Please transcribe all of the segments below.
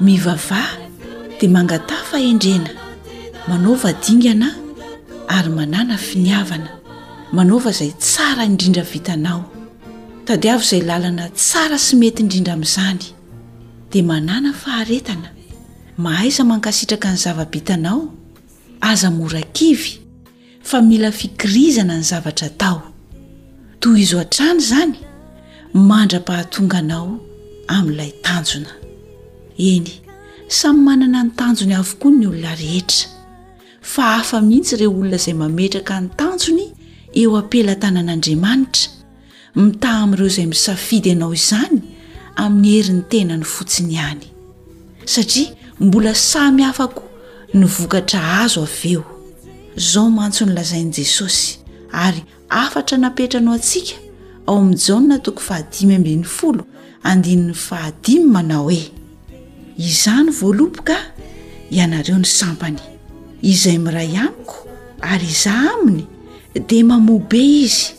Mivavaha dia mangataha fahendrena, manaova dingana ary manàna finiavana. Manaova izay tsara indrindra vitanao. Tadiavo izay làlana tsara sy mety indrindra amin'izany. Dia manàna faharetana. Mahaiza mankasitraka ny zava-bitanao. Aza mora kivy. fa mila fikirizana ny zavatra atao. Tohizo hatrany izany mandra-pahatonga anao amin'ilay tanjona. Eny, samy manana ny tanjony avokoa ny olona rehetra, fa hafa mihitsy ireo olona izay mametraka ny tanjony eo am-pelatanan'Andriamanitra, Mitaha amin'ireo izay misafidy hanao izany amin'ny herin'ny tenany fotsiny ihany, satria mbola samy hafa koa ny vokatra azo avy eo. Izao mantsy no lazain'i Jesosy, ary hafatra napetrany ho antsika ao amin'i Jaona toko fahadimy ambin'ny folo andininy fahadimy manao hoe, Izany voaloboka ianareo ny sampany, izay miray amiko ary izaho aminy, dia mamoa be izy,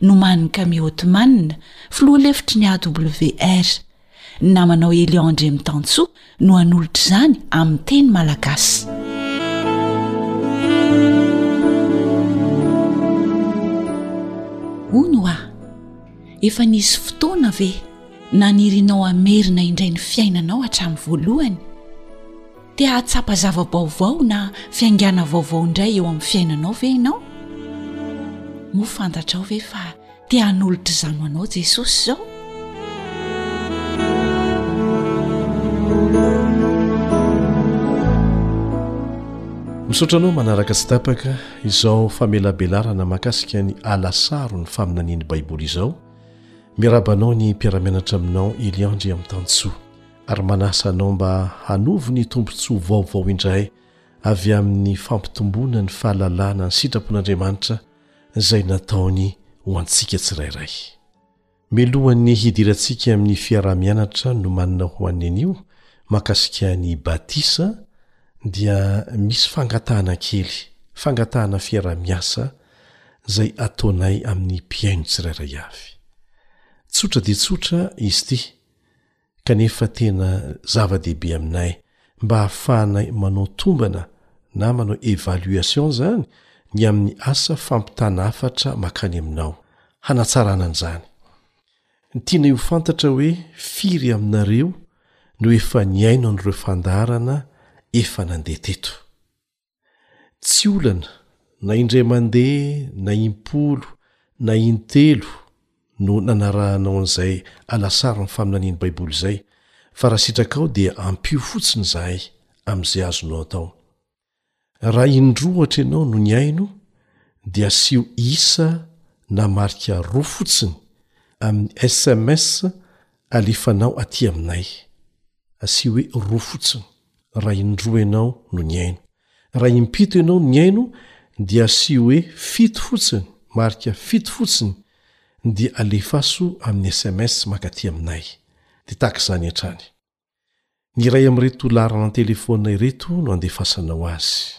Nomanin'i Kami Othman, filoha lefitry ny AWR. Ny namanao Elion Andriamitantsoa no hanolotra izany amin'ny teny malagasy. Hono hoa, efa nisy fotoana ve nanirinao hamerina indray ny fiainanao hatramin'ny voalohany? Te hahatsapa zava-baovao na fiaingàna vaovao indray eo amin'ny fiainanao ve ianao? Moa fantatrao ve fa te hanolotra izany ho anao Jesosy izao? Misaotra anao manaraka tsy tapaka izao famelabelarana makasika ny alasaro ny faminanian'ny baiboly izao. Miaraba anao ny mpiaramianatra aminao Eliandry amin'ny tantsoa. ary manasa anao mba hanovo ny tombontsoa vaovao indray avy amin'ny fampitomboana ny fahalalana ny sitrapon'Andriamanitra izay nataony ho antsika tsirairay. Milohan'ny hidirantsika amin'ny fiaraha-mianatra nomanina ho an'ny anio mahakasika ny batisa dia misy fangatahana kely, fangatahana fiaraha-miasa izay ataonay amin'ny mpihaino tsirairay avy. Tsotra dia tsotra izy ity. kanefa tena zava-dehibe aminay mba hahafahanay manao tombana na manao évaluation izany ny amin'ny asa fampitana hafatra makany aminao, hanatsarana an'izany. Tianay ho fantatra hoe firy aminareo no efa nihaino an'ireo fandaharana efa nandeha teto. tsy olana na indray mandeha na impolo na intelo no nanarahanao an'izay alasarin'ny faminanian'ny Baiboly izay, fa raha sitrakao dia ampio fotsiny izahay amin'izay azonao atao. Raha indroa ohatra ianao no nihaino dia asio isa na marika roa fotsiny amin'ny sms alefanao aty aminay. Asio hoe roa fotsiny raha indroa ianao no nihaino. Raha impito ianao no nihaino dia asio hoe fito fotsiny, marika fito fotsiny, dia alefaso amin'ny sms mankaty aminay. Dia tahaka izany hatrany. Ny iray amin'ireto laharana an-telefaonina ireto no andefasanao azy.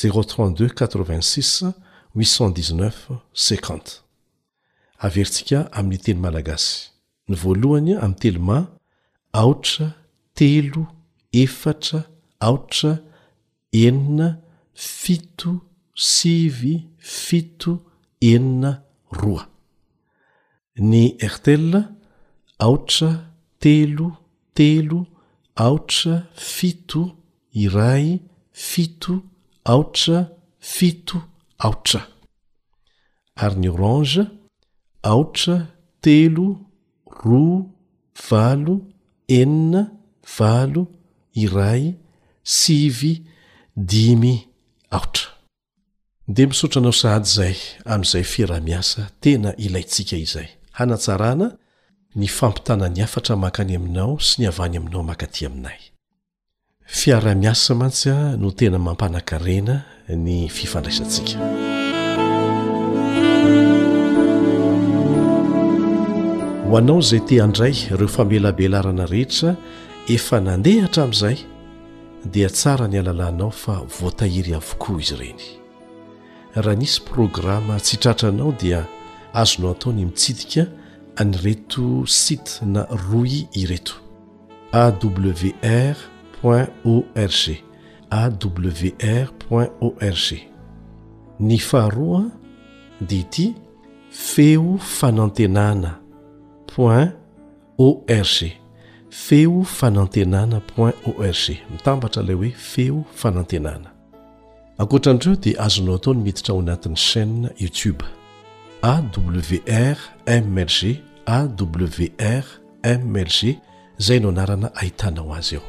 Zéro trente deux quatre vingt six huit cent dix neuf cinquante Averintsika amin'ny teny malagasy ny voalohany amin'ny telo ma aotra telo efatra aotra enina fito sivy fito enina roa Ny rtl aotra telo telo aotra fito iray fito aotra fito aotra ary ny orange aotra telo roa valo enina valo iray sivy dimy aotra Dia misaotra anao sahady izay amin'izay fiaraha-miasa tena ilaintsika izay, hanatsarana ny fampitana ny hafatra mankany aminao sy ny avy any aminao mankaty aminay. Fiaraha-miasa mantsy no tena mampanakarena ny fifandraisantsika. Ho anao izay te handray ireo famelabelarana rehetra efa nandeha hatramin'izay, dia tsara ny alalanao fa voatahiry avokoa izy ireny. Raha nisy programa tsy tratranao dia azonao atao ny mitsidika an'ireto site na roi ireto, awr point org, awr point org. Ny faharoa dia ity, feo fanantenana point org, feo fanantenana point org, mitambatra ilay hoe feo fanantenana. Ankoatra an'ireo dia azonao atao ny miditra ao anatin'ny chaîne YouTube AWR MLG AWR MLG izay no anarana ahitanao azy ao.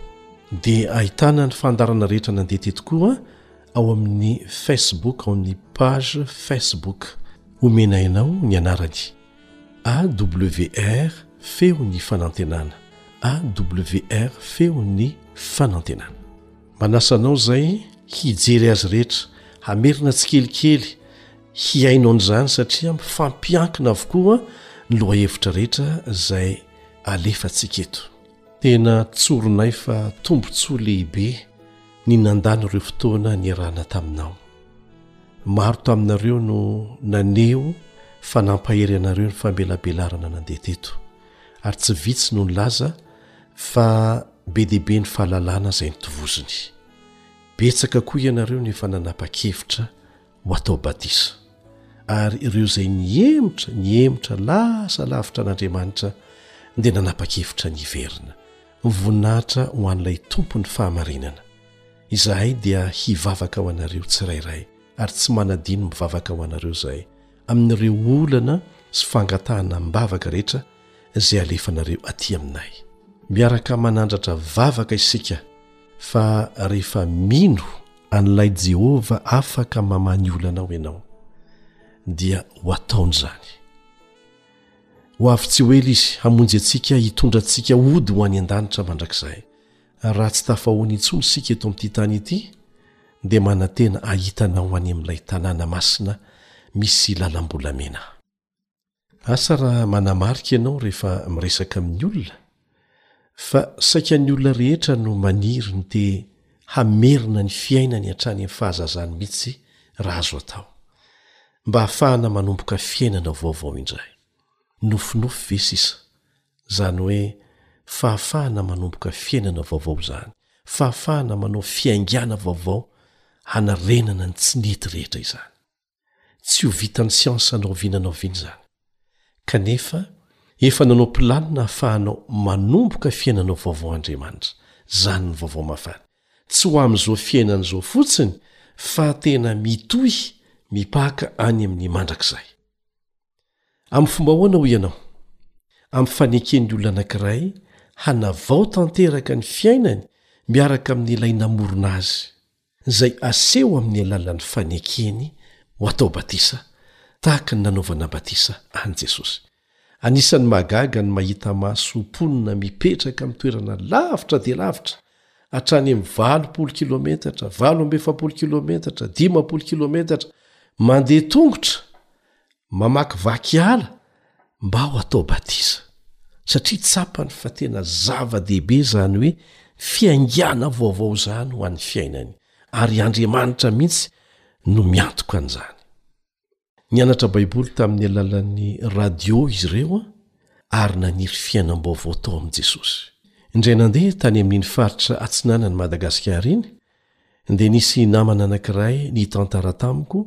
Dia ahitana ny fandarana rehetra nandeha teto koa ao amin'ny Facebook ao amin'ny page Facebook. Omena anao ny anarany. AWR feon'ny fanantenana AWR feon'ny fanantenana manasa anao izay hijery azy rehetra hamerina tsikelikely hihaino an'izany satria mifampiankina avokoa ny lohahevitra rehetra izay alefantsika eto Tena tsoronay fa tombontsoa lehibe ny nandan'ireo fotoana niarahana taminao. Maro taminareo no naneho fa nampahery anareo ny famelabelarana nandeha teto, ary tsy vitsy no nilaza fa be dia be ny fahalalana izay nitovoziny. Betsaka koa ianareo no efa nanapa-kevitra ho atao batisa ary ireo izay nihemotra nihemotra lasa lavitra an'andriamanitra dia nanapa-kevitra ny hiverina voninahitra ho an'ilay tompo ny fahamarinana izahay dia hivavaka ho anareo tsirairay ary tsy manadino mivavaka ho anareo izay amin'ireo olana sy fangatahana mbavaka rehetra izay alefanareo aty aminay miaraka manandratra vavaka isika Fa rehefa mino an'ilay Jehovah afaka mamaha olanao ianao, dia ho ataony izany. Ho avy tsy ho ela izy hamonjy antsika hitondra antsika hody ho any an-danitra mandrakizay. Raha tsy tafahoana intsony isika eto amin'ity tany ity, dia manantena hahita anao any amin'ilay tanàna masina misy lalam-bolamena. Asa raha manamarika ianao rehefa miresaka amin'ny olona fa saika ny olona rehetra no maniry ny te hamerina ny fiainany hatrany amin'ny fahazazany mihitsy raha azo atao, mba hahafahana manomboka fiainana vaovao indray. Nofinofy ve sisa izany hoe fahafahana manomboka fiainana vaovao izany, fahafahana manao fiaingàna vaovao hanarenana ny tsy nety rehetra izany? Tsy ho vitan'ny siansa na oviana na oviana izany. Kanefa, efa nanao planina hahafahanao manomboka fiainanao vaovao Andriamanitra, izany ny Vaovao Mafana. Tsy ho amin'izao fiainana izao fotsiny, fa tena mitohy mipaka any amin'ny mandrakizay. Amin'ny fomba ahoana hoy ianao? Amin'ny faneken'ny olona anankiray hanavao tanteraka ny fiainany miaraka amin'Ilay namorona azy. izay aseho amin'ny alalan'ny fanekeny ho atao batisa tahaka ny nanaovana batisa an'i Jesosy. Anisan'ny mahagaga ny mahita maso mponina mipetraka amin'ny toerana lavitra dia lavitra, hatrany amin'ny valopolo kilometatra, valo amby efapolo kilometatra, dimampolo kilometatra, mandeha tongotra mamakivaky ala mba ho atao batisa, satria tsapany fa tena zava-dehibe izany hoe fiaingàna vaovao izany ho an'ny fiainany, ary Andriamanitra mihitsy no miantoka an'izany. Nianatra Baiboly tamin'ny alalan'ny radiô izy ireo ary naniry fiainam-baovao tao amin'i Jesosy. Indray nandeha tany amin'iny faritra atsinanan'i Madagasikara iny dia nisy namana anankiray nitantara tamiko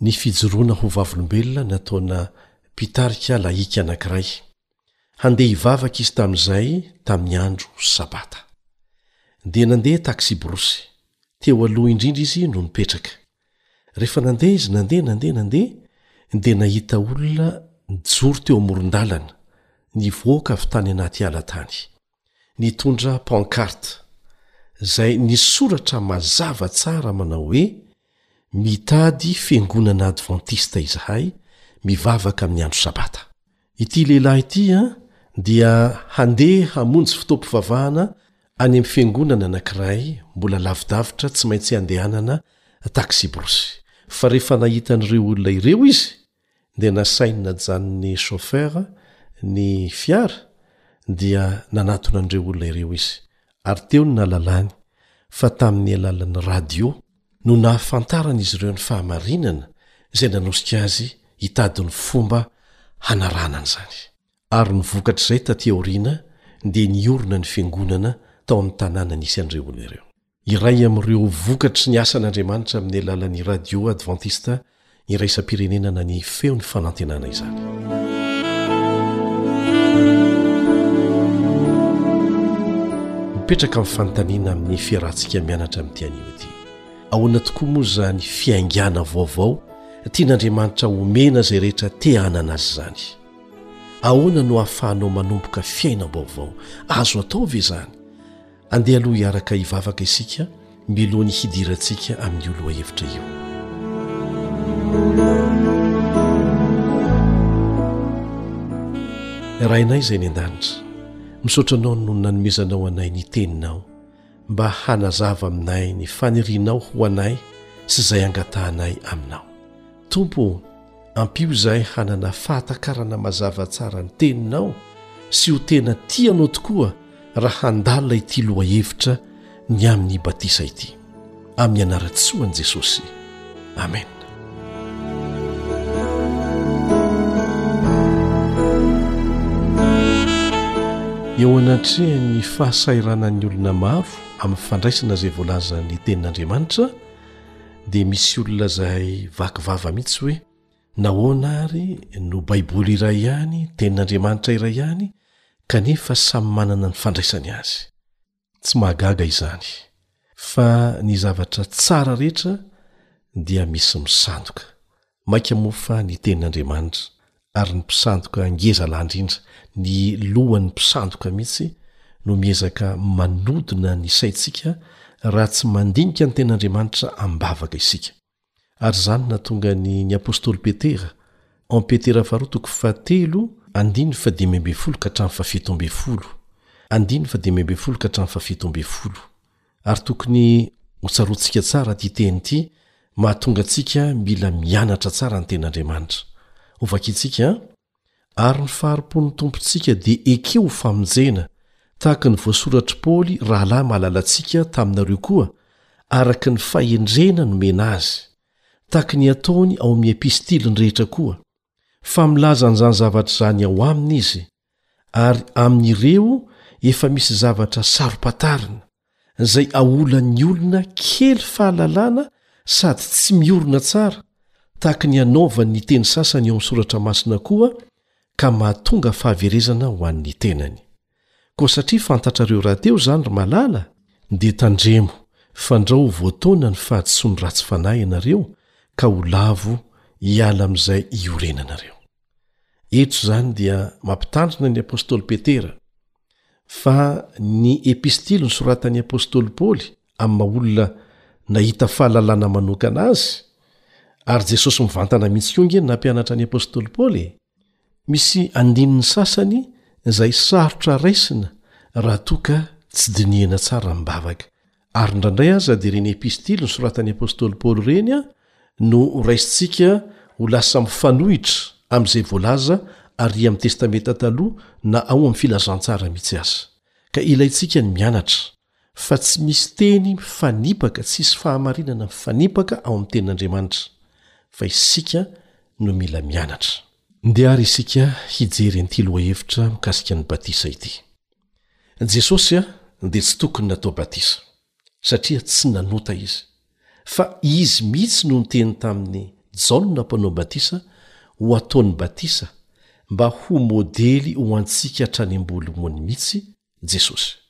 ny fijoroana ho vavolombelona nataona mpitarika lahika anankiray. Handeha hivavaka izy tamin'izay tamin'ny andro Sabata. Dia nandeha taksiborosy. Teo aloha indrindra izy no nipetraka. Rehefa nandeha izy, nandeha, nandeha, nandeha, dia nahita olona nijoro teo amoron-dalana, nivoaka avy tany anaty ala tany. nitondra pancarte izay nisy soratra mazava tsara manao hoe Mitady Fiangonana Advantista izahay mivavaka amin'ny andro Sabata. Ity lehilahy ity dia handeha hamonjy fotoam-pivavahana any amin'ny fiangonana anankiray mbola lavidavitra tsy maintsy handehanana taksibrosy, fa rehefa nahita an'ireo olona ireo izy dia nasainy najanon'ny chauffeur ny fiara dia nanatona an'ireo olona ireo izy ary teo no nahalalany fa tamin'ny alalan'ny radio no nahafantaran'izy ireo ny fahamarinana izay nanosika azy hitady ny fomba hanarahana an'izany. Ary ny vokatr'izay taty aoriana dia niorina ny fiangonana tao amin'ny tanàna nisy an'ireo olona ireo. Iray amin'ireo vokatry ny asan'Andriamanitra amin'ny alalan'ny Radio Adventiste Iraisam-pirenenana ny Feon'ny Fanantenana izany. Mipetraka amin'ny fanontaniana amin'ny fiarahantsika mianatra amin'ity anio ity. Ahoana tokoa moa izany fiaingana vaovao tian'Andriamanitra omena izay rehetra te hanana azy izany? Ahoana no ahafahanao manomboka fiainam-baovao? Azo atao ve izany? Andeha aloha hiaraka hivavaka isika milohan'ny hidirantsika amin'io lohahevitra io. Rainay izay ny an-danitra, misaotra anao no nanomezanao anay ny teninao mba hanazava aminay ny fanirianao ho anay sy izay angatahanay aminao. Tompo ô, ampio izahay hanana fahatakarana mazava tsara ny Teninao sy ho tena tia Anao tokoa raha handalina ity lohahevitra ny amin'ny batisa ity. Amin'ny anaran-tsoan'i Jesosy. Amena. Eo anatrehan'ny fahasahiranan'ny olona maro amin'ny fandraisana izay voalazan'ny Tenin'Andriamanitra, dia misy olona izay vaky vava mihitsy hoe nahoana ary no Baiboly iray ihany, Tenin'Andriamanitra iray ihany, kanefa samy manana ny fandraisany azy. Tsy mahagaga izany, fa ny zavatra tsara rehetra dia misy misandoka. Maika moa fa ny Tenin'Andriamanitra, ary ny mpisandoka ngeza lahy indrindra, ny Lohan'ny mpisandoka mihitsy, no miezaka manodina ny saintsika raha tsy mandinika ny Tenin'Andriamanitra am-bavaka isika. Ary izany nahatonga ny ny apostoly Petera, Ao Petera faharoa toko fahatelo andininy fahadimy ambin'ny folo ka hatramin'ny fahafito ambin'ny folo, andininy fahadimy ambin'ny folo ka hatramin'ny fahafito ambin'ny folo, Ary tokony hotsaroantsika tsara ity teny ity mahatonga antsika mila mianatra tsara ny ten'Andriamanitra. Hovakintsika, Ary ny fahari-pon'ny Tompontsika dia ekeo ho famonjena, tahaka ny voasoratr'i Paoly rahalahy malalantsika taminareo koa, araka ny fahendrena nomena azy, tahaka ny ataony ao amin'ny epistiliny rehetra koa. fa milaza an'izany zavatra izany ao aminy izy, ary amin'ireo efa misy zavatra saro-pantarina, izay aolan'ny olona kely fahalalana sady tsy miorina tsara, tahaka ny anaovany ny teny sasany ao amin'ny Soratra Masina koa, ka mahatonga fahaverezana ho an'ny tenany. Koa satria fantatrareo rahateo izany ry malala dia tandremo fandrao ho voataona ny fahadisoan'ny ratsy fanahy ianareo ka ho lavo hiala amin'izay iorenanareo. Eto izany dia mampitandrina ny apostoly Petera fa ny epistily nosoratan'ny apostoly Paoly amin'ny maha-olona nahita fahalalana manokana azy, ary Jesosy mivantana mihitsy koa ange nampianatra ny apostoly Paoly e! Misy andininy sasany izay sarotra raisina raha toa ka tsy dinihina tsara am-bavaka. Ary indraindray aza dia ireny epistily nosoratan'ny apostoly Paoly ireny no horaisintsika ho lasa mifanohitra amin'izay voalaza àry amin'ny Testamenta Taloha na ao amin'ny Filazantsara mihitsy aza. Ka ilaintsika ny mianatra. Fa tsy misy teny mifanipaka, tsy hisy fahamarinana mifanipaka ao amin'ny Tenin'Andriamanitra, fa isika no mila mianatra. Ndeha àry isika hijery an'ity lohahevitra mikasika ny batisa ity. Jesosy dia tsy tokony natao batisa, satria tsy nanota Izy, fa Izy mihitsy no niteny tamin'i Jaona mpanao batisa ho ataony batisa mba ho modely ho antsika hatrany am-bolomony mihitsy Jesosy.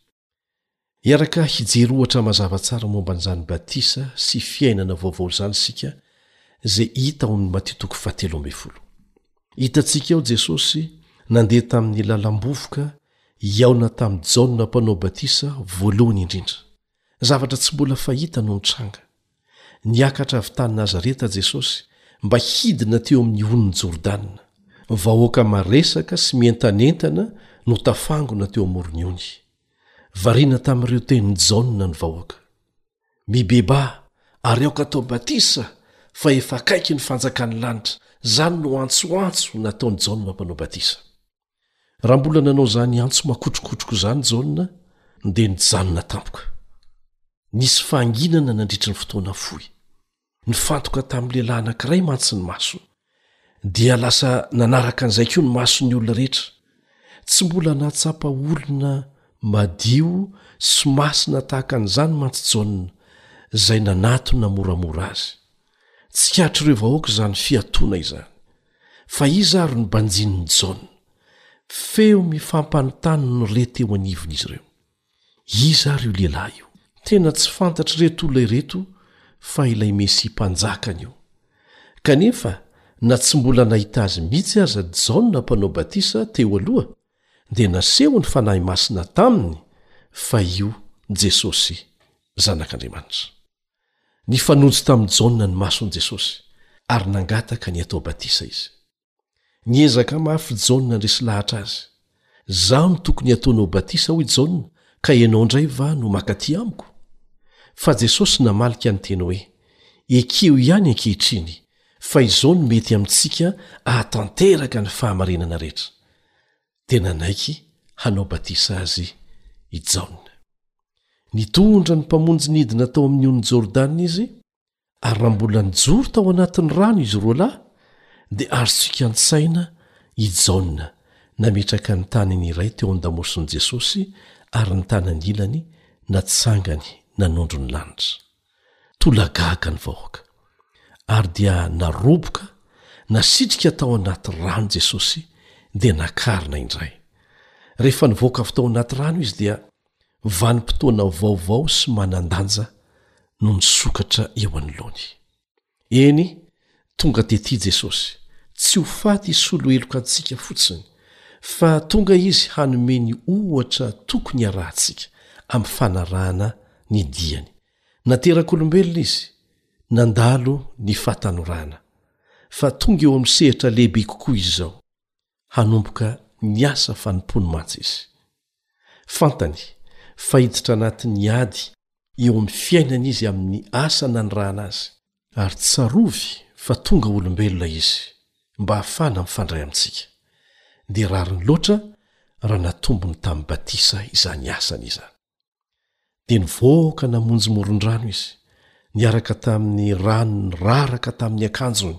Hiaraka hijery ohatra mazava tsara momba an'izany batisa sy fiainana vaovao izany isika, izay hita ao amin'ny Matio toko fahatelo ambin'ny folo. Hitantsika ao Jesosy nandeha tamin'ny lalam-bovoka hihaona tamin'i Jaona Mpanao Batisa voalohany indrindra. Zavatra tsy mbola fahita no nitranga. Niakatra avy tany Nazareta Jesosy mba hidina teo amin'ny onin'i Jordana. Vahoaka maresaka sy mientanentana no tafangona teo amoron'ny ony. Variana tamin'ireo tenin'i Jaona ny vahoaka. Mibebaha ary aoka atao batisa fa efa akaiky ny fanjakan'ny lanitra, izany no antsoantso nataon'i Jaona Mpanao Batisa. Raha mbola nanao izany antso makotrokotroko izany Jaona dia nijanona tampoka. Nisy fahanginana nandritry ny fotoana fohy. Nifantoka tamin'ny lehilahy anankiray mantsy ny masony. Dia lasa nanaraka an'izay koa ny mason'ny olona rehetra. Tsy mbola nahatsapa olona madio sy masina tahaka an'izany mantsy Jaona, izay nanatona moramora azy. Tsikatr'ireo vahoaka izany fiatoana izany. Fa iza ary no banjinin'i Jaona? Feo mifampanontany no re teo anivon'izy ireo. Iza ary io lehilahy io? Tena tsy fantatr'ireto olona ireto fa ilay Mesia Mpanjakany io. Kanefa, na tsy mbola nahita azy mihitsy aza Jaona Mpanao Batisa teo aloha, dia naseho ny fanahy masina taminy fa io Jesosy Zanak'Andriamanitra. Nifanojo tamin'i Jaona ny mason'i Jesosy, ary nangataka ny hatao batisa izy. Niezaka mafy i Jaona handresy lahatra azy. Izaho no tokony hataonao batisa, hoy Jaona, ka ianao indray va no maka aty amiko? Fa Jesosy namalika ny teny hoe, Ekeo ihany ankehitriny, fa izao no mety amintsika hahatanteraka ny fahamarinana rehetra. dia nanaiky hanao batisa azy i Jaona. Nitondra ny Mpamonjy nidina tao amin'ny ony Jordana izy, ary raha mbola nijoro tao anatin'ny rano izy roa lahy, dia azontsika an-tsaina i Jaona nametraka ny taniny iray teo an-damosin'i Jesosy ary ny tanany ilany natsangany nanondro ny lanitra. Tolagaga ny vahoaka. Ary dia naroboka, nasitrika tao anaty rano Jesosy, dia nakarina indray. Rehefa nivoaka avy tao anaty rano Izy dia vanim-potoana vaovao sy manan-danja no nisokatra eo anoloany. Eny, tonga tetỳ Jesosy, tsy ho faty hisolo heloka antsika fotsiny, fa tonga izy hanome ny ohatra tokony harahantsika amin'ny fanarahana ny diany. Naterak'olombelona izy, nandalo ny fahatanorana, fa tonga eo amin'ny sehatra lehibe kokoa izao. hanomboka ny asa fanompoany mantsy izy. Fantany fa hiditra anatin'ny ady eo amin'ny fiainany izy amin'ny asa nanirahana azy, ary tsarovy fa tonga olombelona izy mba hahafahana mifandray amintsika, dia rariny loatra raha natombony tamin'ny batisa izany asany izany. Dia nivoaka namonjy moron-drano izy, niaraka tamin'ny rano niraraka tamin'ny akanjony,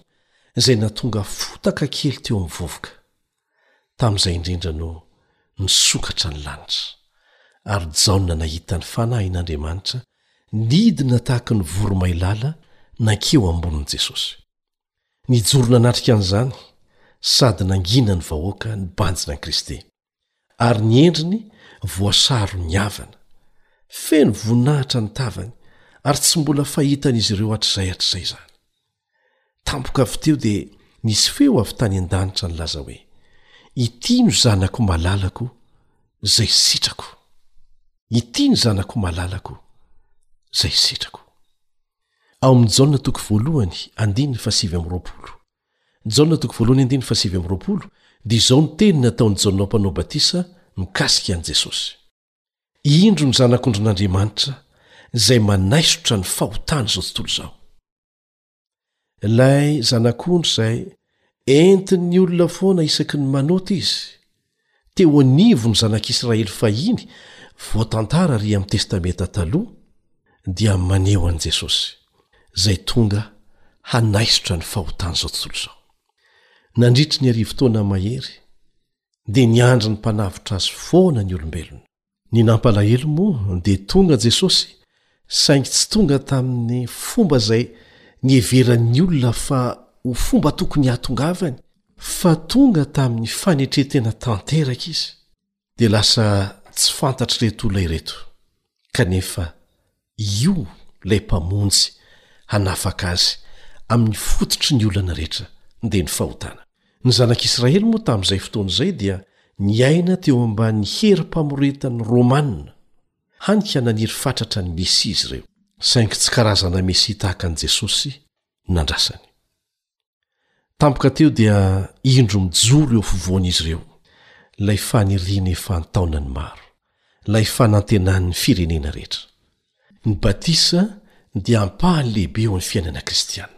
izay nahatonga fotaka kely teo amin'ny vovoka. Tamin'izay indrindra no nisokatra ny lanitra, ary Jaona nahita ny Fanahin'Andriamanitra nidina tahaka ny voromailala nankeo ambonin'i Jesosy. Nijoro nanatrika an'izany sady nangina ny vahoaka ny banjinan'i Kristy. ary ny endriny voasaro ny avana. Feno voninahitra ny tavany, ary tsy mbola fahitan'izy ireo hatrizay hatrizay izany. Tampoka avy teo dia nisy feo avy tany an-danitra nilaza hoe, Ity no Zanako malalako, izay sitrako. Ity ny Zanako malalako, izay sitrako. Jaona toko voalohany andininy fahasivy amby roapolo dia izao ny teny nataon'i Jaona mpanao batisa mikasika an'i Jesosy, Indro ny Zanak'ondrin'Andriamanitra izay manaisotra ny fahotan'izao tontolo izao. Ilay Zanak'ondry izay entin'ny olona foana isaky ny manota izy teo anivon'ny zanak'Israely fahiny voatantara àry amin'ny Testamenta Taloha dia maneho an'i Jesosy, izay tonga hanaisotra ny fahotan'izao tontolo izao. Nandritry ny arivo taona mahery, dia niandry ny Mpanavotra azy foana ny olombelona. Ny nampalahelo moa dia tonga Jesosy saingy tsy tonga tamin'ny fomba izay niheveran'ny olona fa ho fomba tokony hahatongavany fa tonga tamin'ny fanetren-tena tanteraka izy. Dia lasa tsy fantatr'ireto olona ireto kanefa Io ilay Mpamonjy hanafaka azy amin'ny fototry ny olana rehetra, dia ny fahotana. Ny Zanak'Israely moa tamin'izay fotoana izay dia niaina teo ambany herim-pamoretan'ny Romana, hany ka naniry fatratra ny Mesia izy ireo. Saingy tsy karazana Mesia tahaka an'i Jesosy no nandrasany. Tampoka teo dia indro mijoro eo afovoan'izy ireo ilay faniriany efa an-taonany maro, ilay fanantenan'ny firenena rehetra. Ny batisa dia ampahany lehibe eo amin'ny fiainana kristiana.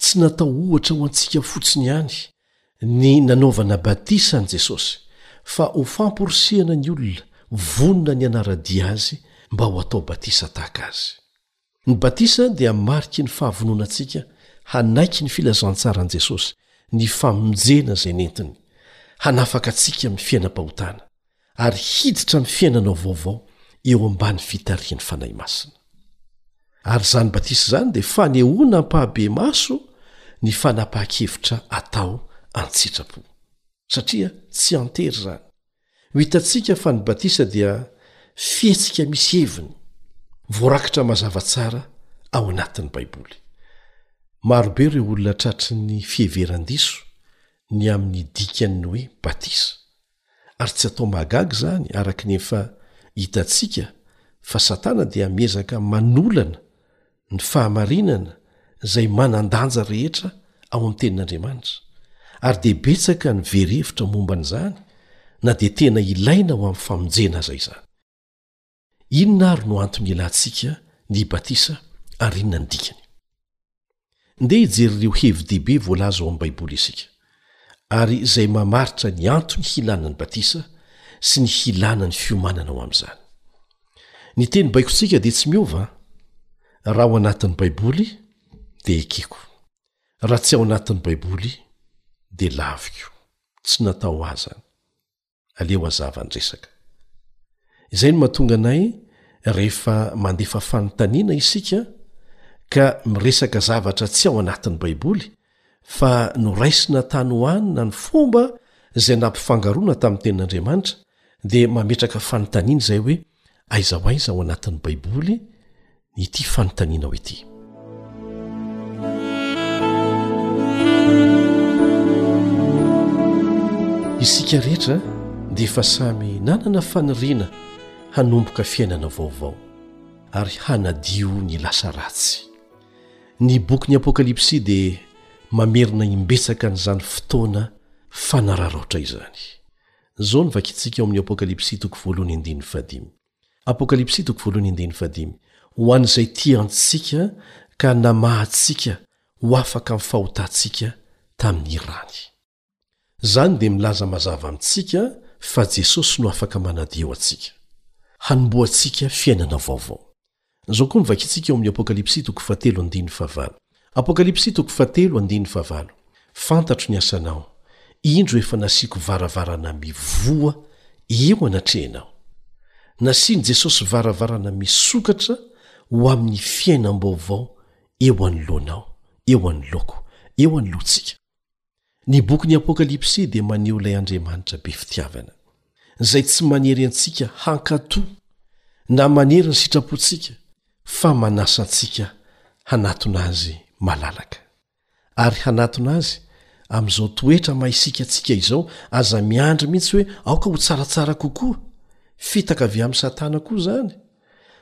Tsy natao ohatra ho antsika fotsiny ihany ny nanaovana batisa an'i Jesosy, fa ho famporisihana ny olona vonona ny hanara-dia azy mba ho atao batisa tahaka azy. Ny batisa dia mariky ny fahavononantsika hanaiky ny filazantsaran'i Jesosy, ny famonjena izay nentiny, hanafaka antsika amin'ny fiainam-pahotana, ary hiditra amin'ny fiainana vaovao eo ambany fitarihan'ny Fanahy Masina. Ary izany batisa izany dia fanehoana am-pahabemaso ny fanapahan-kevitra atao an-tsitrapo, satria tsy an-tery izany. Ho hitantsika fa ny batisa dia fihetsika misy heviny, voarakitra mazava tsara ao anatin'ny Baiboly. Marobe ireo olona tratry ny fiheveran-diso ny amin'ny dikan'ny hoe batisa, ary tsy atao mahagaga izany araka ny efa hitantsika fa Satana dia miezaka manolana ny fahamarinana izay manan-danja rehetra ao amin'ny tenin'Andriamanitra, ary dia betsaka ny very hevitra momba an'izany na dia tena ilaina ho amin'ny famonjena aza izany. Inona àry no antony ilantsika ny batisa, ary inona ny dikany? Ndeha hijery ireo hevi-dehibe voalaza ao amin'ny Baiboly isika. ary izay mamaritra ny antony hilana ny batisa sy ny hilana ny fiomanana ao amin'izany. Ny teny baikontsika dia tsy miova, raha ao anatin'ny Baiboly dia ekeko, raha tsy ao anatin'ny Baiboly dia laviko, tsy natao ho ahy izany. aleo hazava ny resaka izay no mahatonga anay rehefa mandefa fanontaniana isika ka miresaka zavatra tsy ao anatin'ny baiboly fa noraisina tany ho anina ny fomba izay nampifangaroana tamin'ny tenin'andriamanitra dia mametraka fanontaniana izay hoe Aiza ho aiza ao anatin'ny Baiboly ity fanontanianao ity? Isika rehetra dia efa samy nanana faniriana hanomboka fiainana vaovao ary hanadio ny lasa ratsy. Ny bokin'ny Apokalypsy dia mamerina imbetsaka an'izany fotoana fanararaotra izany. Izao no vakintsika ao amin'ny Apokalypsy toko voalohany andininy fahadimy. Apokalypsy toko voalohany andininy fahadimy. Ho an'izay tia antsika ka namaha antsika ho afaka amin'ny fahotantsika tamin'ny rany. Izany dia milaza mazava amintsika fa Jesosy no afaka manadio antsika. Hanombohantsika fiainana vaovao. Izao koa no vakintsika eo amin'ny Apokalypsy toko fahatelo andininy fahavalo. Apokalypsy toko fahatelo andininy fahavalo, Fantatro ny asanao, indro efa nasiako varavarana mivoha eo anatrehanao. Nasian'i Jesosy varavarana misokatra ho amin'ny fiainam-baovao eo anoloanao, eo anoloako, eo anoloantsika. Ny bokin'ny Apokalypsy dia maneho ilay Andriamanitra be fitiavana, izay tsy manery antsika hankatò na manery ny sitrapontsika, fa manasa antsika hanatona azy malalaka. Ary hanatona azy amin'izao toetra maisikantsika izao, aza miandry mihitsy hoe aoka ho tsaratsara kokoa. Fitaka avy amin'i Satana koa izany,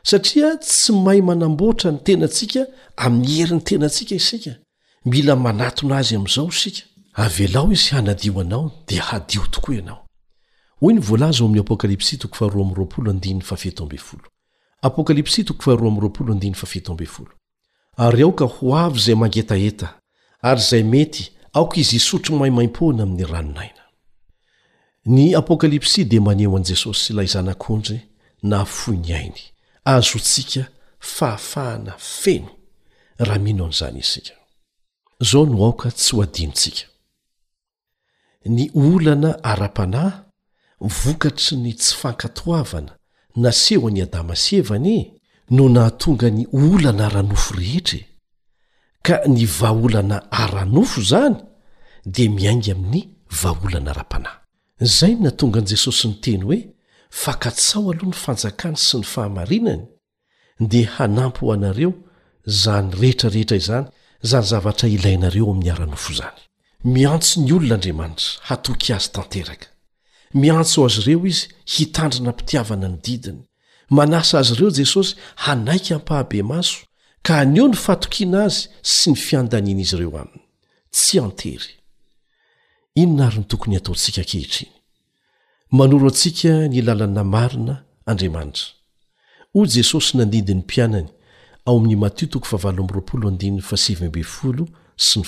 satria tsy mahay manamboatra ny tenantsika amin'ny herin'ny tenantsika isika. Mila manatona Azy amin'izao isika. Avelao Izy hanadio anao, dia hadio tokoa ianao. Hoy ny voalaza ao amin'ny Apokalypsy Ary aoka ho avy izay mangetaheta, ary izay mety, aoka izy hisotro maimaimpoana amin'ny ranon'aina. Ny Apokalypsy dia maneho an'i Jesosy ilay Zanak'ondry nahafoy ny ainy. Azontsika fahafahana feno raha mino an'izany isika. Izao no aoka tsy ho adinontsika, Ny olana ara-panahy vokatry ny tsy fankatoavana nasehon'i Adama sy Eva anie no nahatonga ny olana ara-nofo rehetra e! ka ny vahaolana ara-nofo izany dia miainga amin'ny vahaolana ara-panahy. Izay no nahatonga an'i Jesosy niteny hoe, Fakatsao aloha ny fanjakany sy ny fahamarinany, dia hanampy ho anareo izany rehetra rehetra izany, izany zavatra ilainareo amin'ny ara-nofo izany. Miantso ny olona Andriamanitra hatoky Azy tanteraka. Miantso azy ireo Izy hitandrina am-pitiavana ny didiny, Manasa azy ireo Jesosy hanaiky ampahabemaso ka haneho ny fatokiana azy sy ny fiandanian'izy ireo aminy. Tsy an-tery. Inona àry no tokony hataontsika ankehitriny? Manoro antsika ny lalana marina Andriamanitra. Hoy Jesosy nandidy ny mpianany ao amin'ny Matio toko fahavalo amby roapolo andininy fahasivy ambin'ny folo sy ny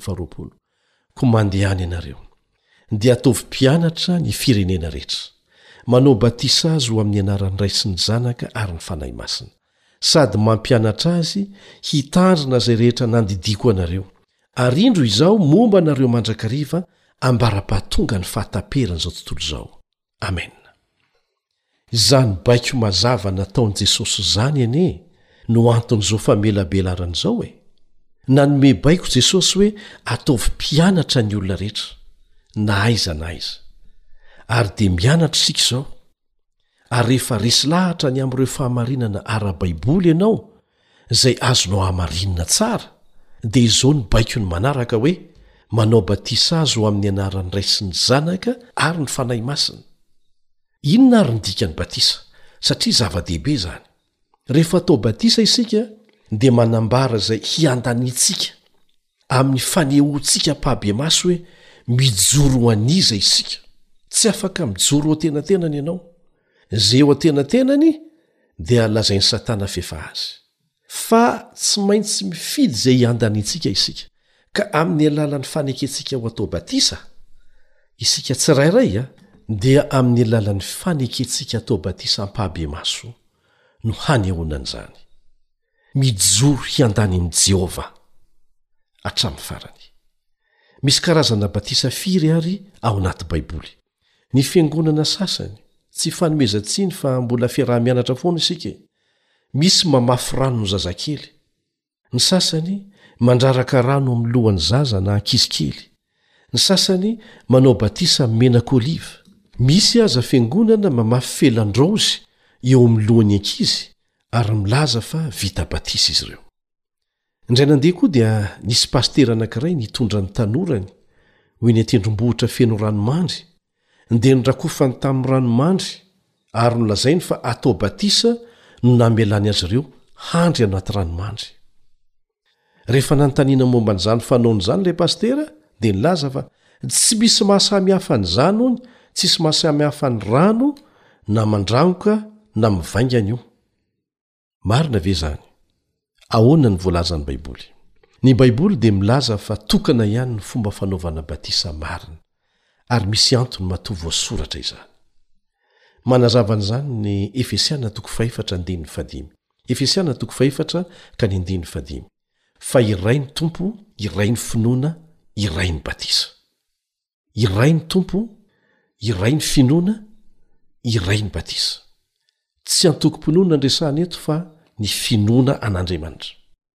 faharoapolo. Ko mandehany ianareo, dia ataovy mpianatra ny firenena rehetra, manao batisa azy ho amin'ny anaran'ny Ray sy ny Zanaka ary ny Fanahy Masina, sady mampianatra azy hitandrina izay rehetra nandidiako anareo, ary indro izaho momba anareo mandrakariva ambara-pahatongan'ny fahataperan'izao tontolo izao. amena izany baiko mazava nataony jesosy izany anie no anton'izao famelabelaran' izao e nanome baiko jesosy hoe ataovy mpianatra ny olona rehetra na aiza na aiza ary dia mianatra isika izao ary rehefa resy lahatra ny amin'ireo fahamarinana ara-baiboly ianao Izay azonao hamarinina tsara dia izao ny baikony manaraka hoe, Manao batisa azy ho amin'ny anaran'ny Ray sy ny Zanaka ary ny Fanahy Masina. Inona ary ny dikan'ny batisa? Satria zava-dehibe izany. Rehefa atao batisa isika dia manambara izay hiandaniantsika. amin'ny fanehoantsika ampahibemaso hoe mijoro ho an'iza isika. Tsy afaka mijoro ho an-tenatenany ianao. Izay eo an-tenatenany dia lazain'i Satana f'efa azy. Fa tsy maintsy mifidy izay iandaniantsika isika, ka amin'ny alalan'ny fanekentsika ho atao batisa, isika tsirairay, dia amin'ny alalan'ny fanekentsika atao batisa ampahibemaso no hanehoana an'izany. Mijoro hiandany amin'i Jehovah hatramin'ny farany. Misy karazana batisa firy àry ao anaty Baiboly? Ny fiangonana sasany, tsy fanomezan-tsiny fa mbola fiaraha-mianatra foana isika e! misy mamafy rano ny zazakely, ny sasany mandraraka rano amin'ny lohan'ny zaza na ankizy kely, ny sasany manao batisa amin'ny menak'oliva. Misy aza fiangonana mamafy felan-draozy eo amin'ny lohan'ny ankizy ary milaza fa vita batisa izy ireo. Indray nandeha koa dia nisy pasitera anankiray nitondra ny tanorany ho eny an-tendrombohitra feno ranomandry, dia norakofany tamin'ny ranomandry ary nolazainy fa atao batisa no namelany azy ireo handry anaty ranomandry. Rehefa nanontaniana momba an'izany fanaony izany ilay pasitera dia nilaza fa tsy misy maha samy hafa an'izany hono, tsisy maha samy hafa ny rano na mandrangoka na mivaingana io. Marina ve izany? Ahoana ny voalazan'ny Baiboly? Ny Baiboly dia milaza fa tokana ihany ny fomba fanaovana batisa marina, ary misy antony matoa voasoratra izany. Manazava an'izany ny Efesiana toko fahefatra andininy fahadimy. Fa iray ny Tompo, iray ny finoana, iray ny batisa. Iray ny Tompo, iray ny finoana, iray ny batisa. Tsy antokom-pinoana no resahana eto fa ny finoana an'Andriamanitra.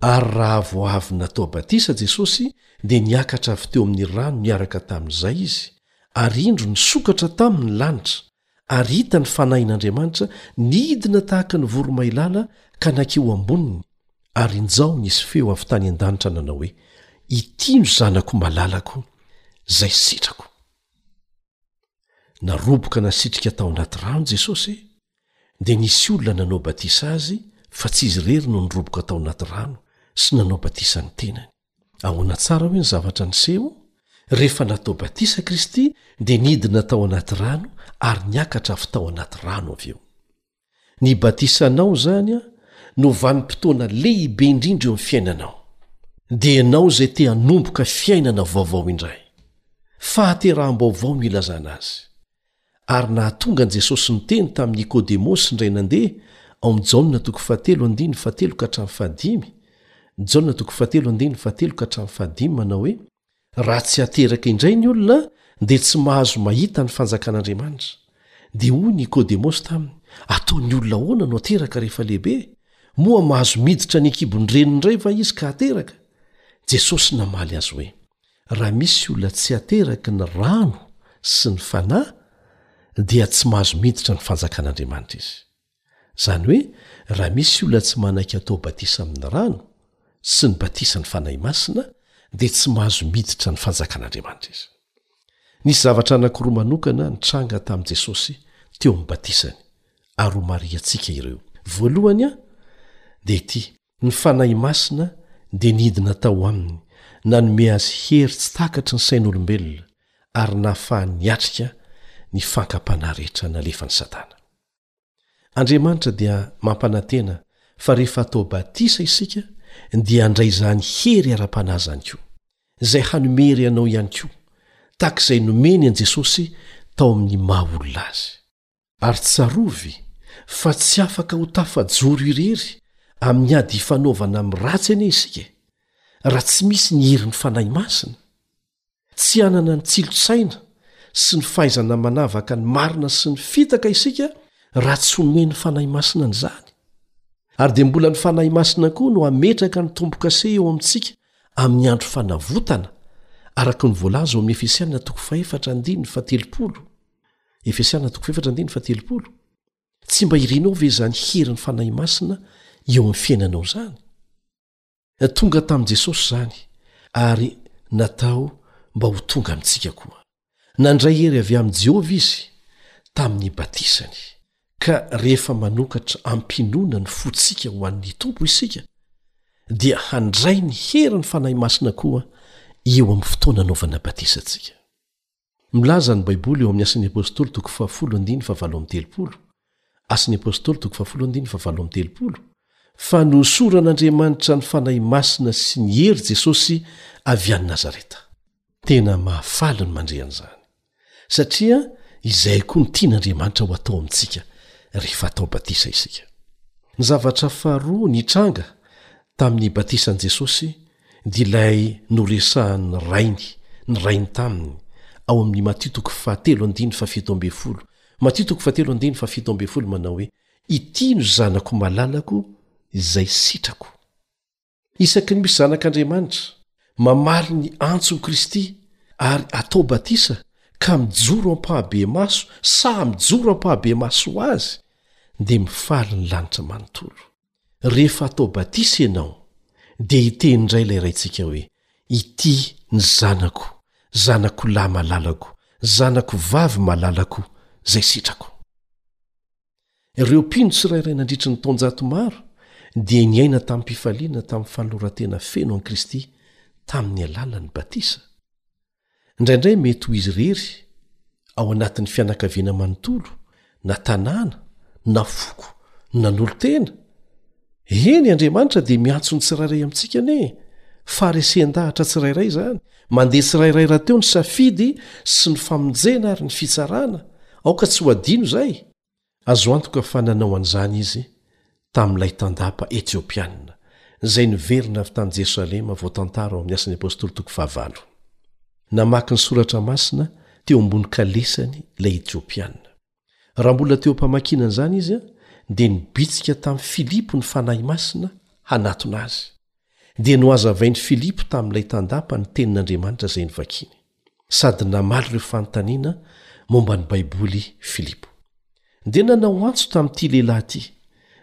Ary raha vao avy natao batisa Jesosy dia niakatra avy teo amin'ny rano niaraka tamin'izay Izy, ary indro nisokatra Taminy ny lanitra, ary hita ny Fanahin'Andriamanitra nidina tahaka ny voromailala ka nankeo amboniny, ary injao nisy feo avy tany an-danitra nanao hoe, Ity no Zanako malalako, izay sitrako. Naroboka nasitrika tao anaty rano Jesosy, dia nisy olona nanao batisa azy fa tsy izy irery no niroboka tao anaty rano sy nanao batisa ny tenany. Ahoana tsara hoe ny zavatra niseho? Rehefa natao batisa Kristy dia nidina tao anaty rano ary niakatra avy tao anaty rano avy eo. Ny batisanao izany no vanim-potoana lehibe indrindra eo amin'ny fiainanao. Dia ianao izay te hanomboka fiainana vaovao indray. Fahateraham-baovao no ilazana azy. Ary nahatonga an'i Jesosy niteny tamin'i Nikodemosy indray nandeha, ao amin'ny Jaona toko fahatelo andininy fahatelo ka hatramin'ny fahadimy, Jaona toko fahatelo andininy fahatelo ka hatramin'ny fahadimy, manao hoe, Raha tsy ateraka indray ny olona, dia tsy mahazo mahita ny fanjakan'Andriamanitra. Dia hoy Nikodemosy taminy, Ataon'ny olona ahoana no ateraka rehefa lehibe? Moa mahazo miditra any an-kibon'ny reniny indray va izy ka ateraka? Jesosy namaly azy hoe, Raha misy olona tsy ateraky ny rano sy ny Fanahy dia tsy mahazo miditra ny fanjakan'Andriamanitra izy. Izany hoe raha misy olona tsy manaiky hatao batisa amin'ny rano sy ny batisan'ny Fanahy Masina dia tsy mahazo miditra ny fanjakan'Andriamanitra izy. Nisy zavatra anankiroa manokana nitranga tamin'i Jesosy teo amin'ny batisany ary homarihantsika ireo. Voalohany dia ity. Ny Fanahy Masina dia nidina tao aminy, nanome azy hery tsy takatry ny sain'olombelona, ary nahafahany niatrika ny fankam-panahy rehetra nalefan'i Satana. Andriamanitra dia mampanantena fa rehefa atao batisa isika, dia handray izany hery ara-panahy izany koa, izay hanome hery anao ihany koa, tahaka izay nomeny an'i Jesosy tao amin'ny maha-olona azy. Ary tsarovy fa tsy afaka ho tafajoro irery amin'ny ady ifanaovana amin'ny ratsy anie isika e! raha tsy misy ny herin'ny Fanahy Masina. Tsy hanana ny tsilosaina sy ny fahaizana manavaka ny marina sy ny fitaka isika raha tsy omen'ny Fanahy Masina an'izany. Ary dia mbola ny Fanahy Masina koa no hametraka ny tombo-kase eo amintsika amin'ny andro fanavotana, araka ny voalaza ao amin'ny Efesiana toko fahefatra andininy fahatelopolo. Tsy mba irinao ve izany herin'ny Fanahy Masina eo amin'ny fiainanao izany? Tonga tamin'i Jesosy izany ary natao mba ho tonga amintsika koa. Nandray hery avy amin'i Jehovah izy tamin'ny batisany. Ka rehefa manokatra am-pinoana ny fontsika ho an'ny Tompo isika, dia handray ny herin'ny Fanahy Masina koa eo amin'ny fotoana anaovana batisa antsika. Milaza ny Baiboly ao amin'ny Asan'ny Apostoly toko fahafolo andiny fahavalo amby telopolo, Asan'ny Apostoly toko fahafolo andiny fahavalo amby telopolo, fa nohosoran'Andriamanitra ny Fanahy Masina sy ny hery Jesosy avy any Nazareta. Tena mahafaly ny mandre an'izany, satria izay koa no tian'Andriamanitra ho atao amintsika rehefa atao batisa isika. Ny zavatra faharoa nitranga tamin'ny batisan'i Jesosy dia ilay noresahan'ny rainy, ny rainy taminy, ao amin'ny Matio toko fahatelo andininy fahafito ambin'ny folo, Matio toko fahatelo andininy fahafito ambin'ny folo manao hoe, Ity no Zanako malalako izay sitrako. Isaky ny misy zanak'Andriamanitra, mamaly ny antso ho Kristy ary atao batisa ka mijoro am-pahabeamaso saha mijoro am-pahabeamaso ho Azy, dia mifaly ny lanitra manontolo. rehefa atao batisa ianao, dia hiteny indray ilay Raintsika hoe, Ity ny Zanako, Zanako lahy malalako, Zanako vavy malalako, izay sitrako. Ireo mpino tsirairay nandritry ny taonjato maro dia niaina tamim-pifaliana tamin'ny fanoloran-tena feno an'i Kristy tamin'ny alalan'ny batisa. Indraindray mety ho izy irery, ao anatin'ny fianakaviana manontolo, na tanàna, na foko, no nanolo-tena. Eny, Andriamanitra dia miantso ny tsirairay amintsika anie e! Faharesen-dahatra tsirairay izany. Mandeha tsirairay rahateo ny safidy sy ny famonjena ary ny fitsarana. Aoka tsy ho adino izay. Azo antoka fa nanao an'izany izy tamin'ilay tandapa Etiopiana, izay niverina avy tany Jerosalema, voatantara ao amin'ny Asan'ny Apostoly toko fahavalo. Namaky ny Soratra Masina teo ambony kalesany ilay Etiopiana. Raha mbola teo am-pamakiana an'izany izy, dia nibitsika tamin'i Filipo ny Fanahy Masina hanatona azy. Dia nohazavain'i Filipo tamin'ilay tandapa ny Tenin'Andriamanitra izay novakiny. sady namaly ireo fanontaniana momba ny Baiboly i Filipo. Dia nanao antso tamin'ity lehilahy ity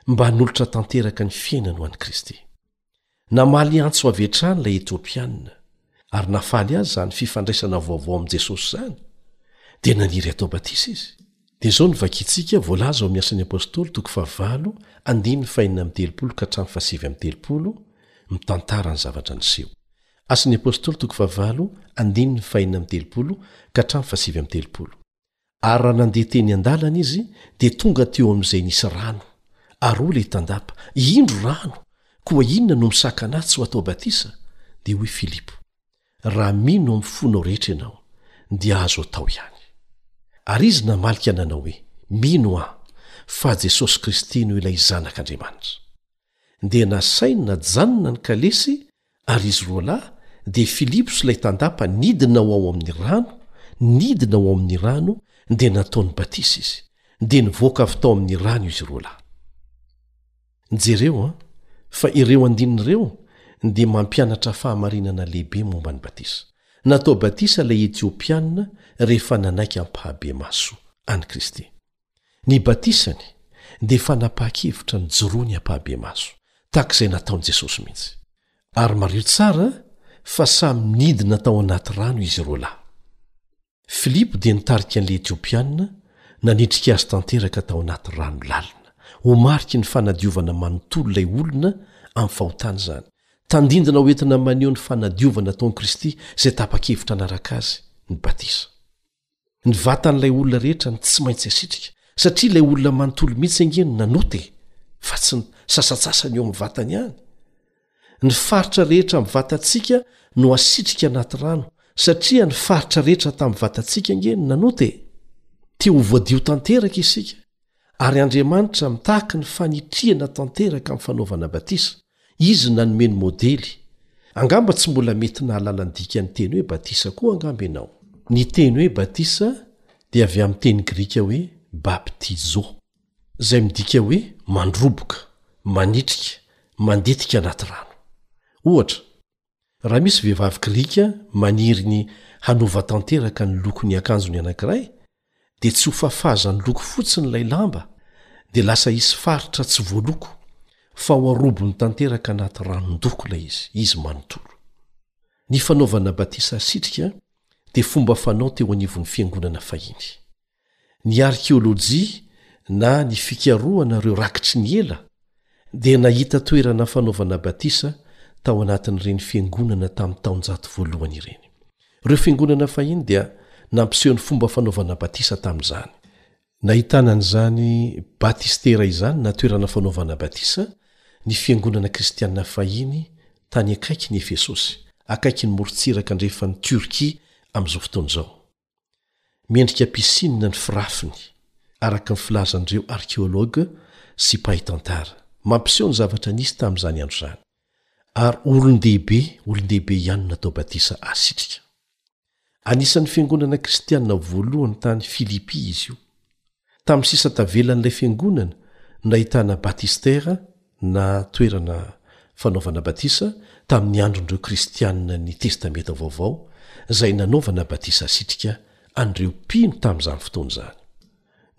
mba hanolotra tanteraka ny fiainany ho an'i Kristy. Namaly antso avy hatrany ilay Etiopianina, ary nahafaly azy izany fifandraisana vaovao amin'i Jesosy izany, dia naniry hatao batisa izy. Dia izao no vakintsika, voalaza ao amin'ny Asan'ny Apostoly, toko fahavalo, andininy fahenina amby telopolo ka hatramin'ny fahasivy amby telopolo, mitantara ny zavatra niseho. Asan' ny Apôstôly toko fahavalo andininy fahenina amby telopolo ka hatramin'ny fahasivy amby telopolo Ary raha nandeha teny an-dalana izy, dia tonga teo amin' izay nisy rano, ary hoy ilay tandapa, Indro rano, koa inona no misakana ahy tsy ho atao batisa? Dia hoy Filipo, Raha mino amin' ny fonao rehetra ianao, dia azo atao ihany. Ary izy namalika nanao hoe, Mino aho, fa Jesosy Kristy no ilay Zanak' Andriamanitra. Dia nasainy najanona ny kalesy Ary izy roa lahy, dia Filipo sy ilay tandapa nidina ho ao amin'ny rano, nidina ho ao amin'ny rano, dia nataony batisa izy, dia nivoaka avy tao amin'ny rano izy roa lahy. Jereo an, fa ireo andininy ireo dia mampianatra fahamarinana lehibe momba ny batisa. Natao batisa ilay Etiopiana rehefa nanaiky ampahabemaso an'i Kristy. Ny batisany dia fanapahan-kevitra nijoroany ampahabemaso, tahaka izay nataon'i Jesosy mihitsy. Ary mariho tsara fa samy nidina tao anaty rano izy roa lahy. Filipo dia nitarika an'ilay Etiopianina nanitrika azy tanteraka tao anaty rano lalina, ho mariky ny fanadiovana manontolo ilay olona amin'ny fahotana izany, tandindona hoentina maneho ny fanadiovana ataon'i Kristy izay tapa-kevitra hanaraka Azy, ny batisa. ny vatan'ilay olona rehetra no tsy maintsy asitrika satria ilay olona manontolo mihitsy ange no nanota e fa tsy ny sasatsasany eo amin'ny vatany ihany ny faritra rehetra amin'ny vatantsika no asitrika anaty rano satria ny faritra rehetra tamin'ny vatantsika ange no nanota e te ho voadio tanteraka isika Ary Andriamanitra mitaky ny fanitrihana tanteraka amin'ny fanaovana batisa. Izy nanome ny modely. Angamba tsy mbola mety nahalala ny dikan'ny teny hoe batisa koa angamba ianao. Ny teny hoe batisa dia avy amin'ny teny grika hoe baptizo, izay midika hoe mandroboka, manitrika, manditika anaty rano. Ohatra, Raha misy vehivavy grika maniry ny hanova tanteraka ny lokon'ny akanjony anankiray, dia tsy hofafazany loko fotsiny ilay lamba, dia lasa hisy faritra tsy voaloko, fa ho arobony tanteraka anaty ranon-doko ilay izy, izy manontolo. Ny fanaovana batisa asitrika dia fomba fanao teo anivon'ny Fiangonana fahiny. Ny arkeolojia na ny fikarohana ireo rakitry ny ela dia nahita toerana fanaovana batisa tao anatin'ireny fiangonana tamin'ny taonjato voalohany ireny. Ireo fiangonana fahiny dia nampiseho ny fomba fanaovana batisa tamin'izany. Nahitana an'izany batistera izany na toerana fanaovana batisa ny fiangonana kristiana fahiny tany akaikin'i Efesosy, akaikin'ny morontsiraka andrefan'i Tiorkia amin'izao fotoana izao. Miendrika piscine ny firafiny, araka ny filazan'ireo arkeology sy mpahay tantara. Mampiseho ny zavatra nisy tamin'izany andro izany. Ary olon-dehibe, olon-dehibe ihany no natao batisa asitrika. Anisan'ny fiangonana kristiana voalohany tany Filipia izy io. Tamin'ny sisa tavelan'ilay fiangonana no nahitana batistera na toerana fanaovana batisa tamin'ny andron'ireo Kristianina ny Testamenta Vaovao izay nanaovana batisa asitrika an'ireo mpino tamin'izany fotoana izany.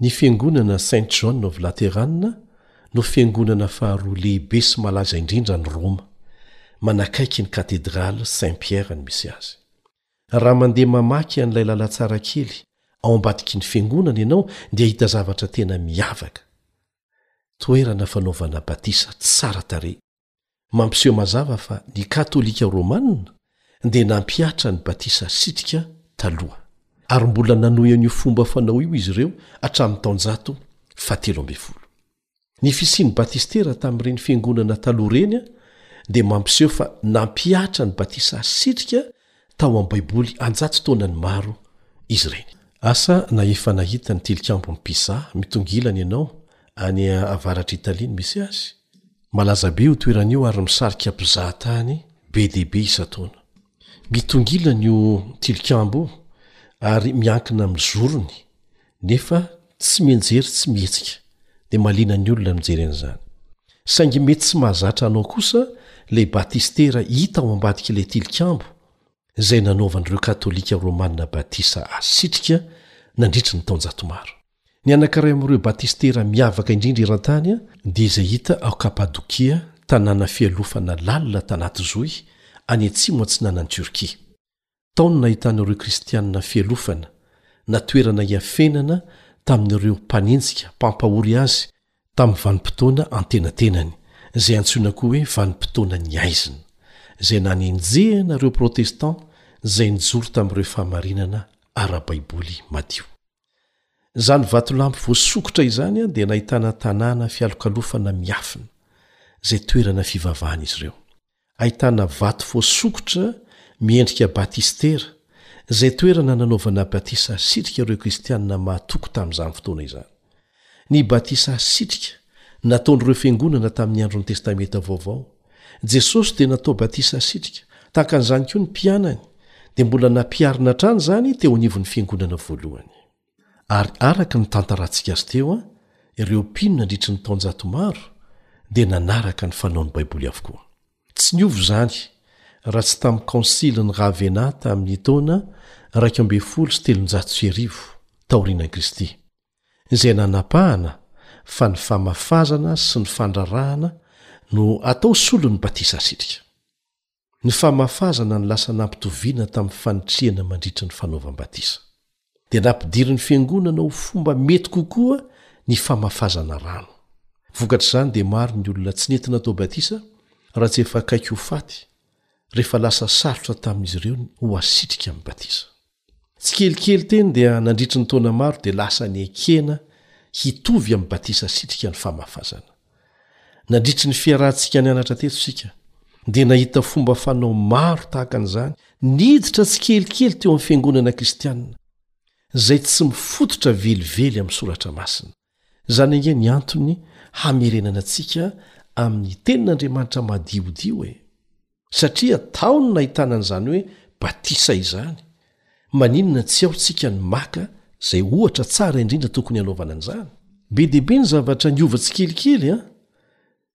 Ny Fiangonana Saint John of Lateran no fiangonana faharoa lehibe sy malaza indrindra any Roma, manakaiky ny Katedraly Saint Pierre no misy azy. Raha mandeha mamaky an'ilay lalantsara kely ao ambadiky ny fiangonana ianao dia hahita zavatra tena miavaka. Toerana fanaovana batisa tsara tarehy. Mampiseho mazava fa ny Katolika Romanina dia nampihatra ny batisa asitrika taloha, ary mbola nanohy an'io fomba fanao io izy ireo hatramin'ny taonjato fahatelo ambin'ny folo. Ny fisian'ny batistera tamin'ireny fiangonana taloha ireny dia mampiseho fa nampihatra ny batisa asitrika tao amin'ny Baiboly an-jato taonany maro izy ireny. Asa na efa nahita ny Tilikambon'i Pisa mitongilana ianao any avaratr'i Italia no misy azy? Malaza be io toerana io ary misarika mpizahatany be dia be isan-taona. Mitongilana io tilikambo io ary miankina amin'ny zorony nefa tsy mianjery tsy mihetsika dia mahaliana ny olona ny mijery an'izany. Saingy mety tsy mahazatra anao kosa ilay batistera hita ao ambadik'ilay tilikambo izay nanaovan'ireo Katolika Romanina batisa asitrika nandritry ny taonjato maro. Ny anankiray amin'ireo batistera miavaka indrindra eran-tany dia izay hita ao Kapadokia, tanàna fialofana lalina tanaty zohy, any atsimo-atsinanan'i Tiorkia. Tao no nahitana ireo Kristianina fialofana, na toerana iafenana tamin'ireo mpanenjika mpampahory azy tamin'ny vanim-potoana antenatenany, izay antsoina koa hoe Vanim-potoanan'ny Haizina, izay nanenjehana ireo Protestanta izay nijoro tamin'ireo fahamarinana ara-baiboly madio. Izany vatolampy voasokitra izany dia nahitana tanàna fialokalofana miafina, izay toerana fivavahan'izy ireo. Ahitana vato voasokitra miendrika batistera, izay toerana nanaovana batisa asitrika ireo Kristianina mahatoky tamin'izany fotoana izany. Ny batisa asitrika nataon'ireo fiangonana tamin'ny andron'ny Testamenta Vaovao. Jesosy dia natao batisa asitrika, tahaka an'izany koa ny mpianany, dia mbola nampiharina hatrany izany teo anivon'ny fiangonana voalohany. Ary araka ny nitantarantsika azy teo, ireo mpino nandritry ny taonjato maro dia nanaraka ny fanaon'ny Baiboly avokoa. Tsy niova izany raha tsy tamin'ny Kaonsilin'i Ravenna tamin'ny taona iraika ambin'ny folo sy telonjato sy arivo, taorian'i Kristy. izay nanapahana fa ny famafazana sy ny fandrarahana no atao solon'ny batisa asitrika. Ny famafazana no lasa nampitoviana tamin'ny fanitrihana mandritry ny fanaovam-batisa. Dia nampidirin'ny Fiangonana ho fomba mety kokoa ny famafazana rano. Vokatr'izany dia maro ny olona tsy nety natao batisa raha tsy efa akaiky ho faty, rehefa lasa sarotra tamin'izy ireo ny ho asitrika amin'ny batisa. Tsikelikely teny dia nandritry ny taona maro dia lasa niekena hitovy amin'ny batisa sitrika ny famafazana. Nandritry ny fiarahantsika nianatra teto isika dia nahita fomba fanao maro tahaka an'izany niditra tsikelikely teo amin'ny fiangonana kristianina izay tsy mifototra velively amin'ny soratra masina. Izany ange ny antony hamerenana antsika amin'ny Tenin'Andriamanitra madiodio e! Satria tao no nahitana an'izany hoe batisa izany. Maninona tsy ao tsika ny maka izay ohatra tsara indrindra tokony hanaovana an'izany? Be dia be ny zavatra niova tsikelikely an!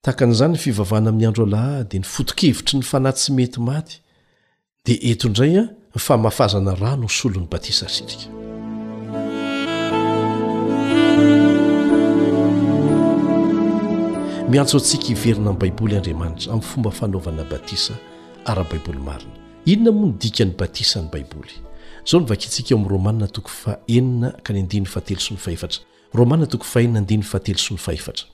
Tahaka an'izany ny fivavahana amin'ny andro alahady, ny foto-kevitry ny fanahy tsy mety maty, dia eto indray ny famafazana rano ho solon'ny batisa asirika. Miantso antsika hiverina amin'ny Baiboly Andriamanitra amin'ny fomba fanaovana batisa ara-baiboly marina. Inona moa ny dikan'ny batisa ny Baiboly? Izao no vakintsika ao amin'ny Romana toko fahenina ka ny andininy fahatelo sy ny fahefatra. Romana toko fahenina andininy fahatelo sy ny fahefatra.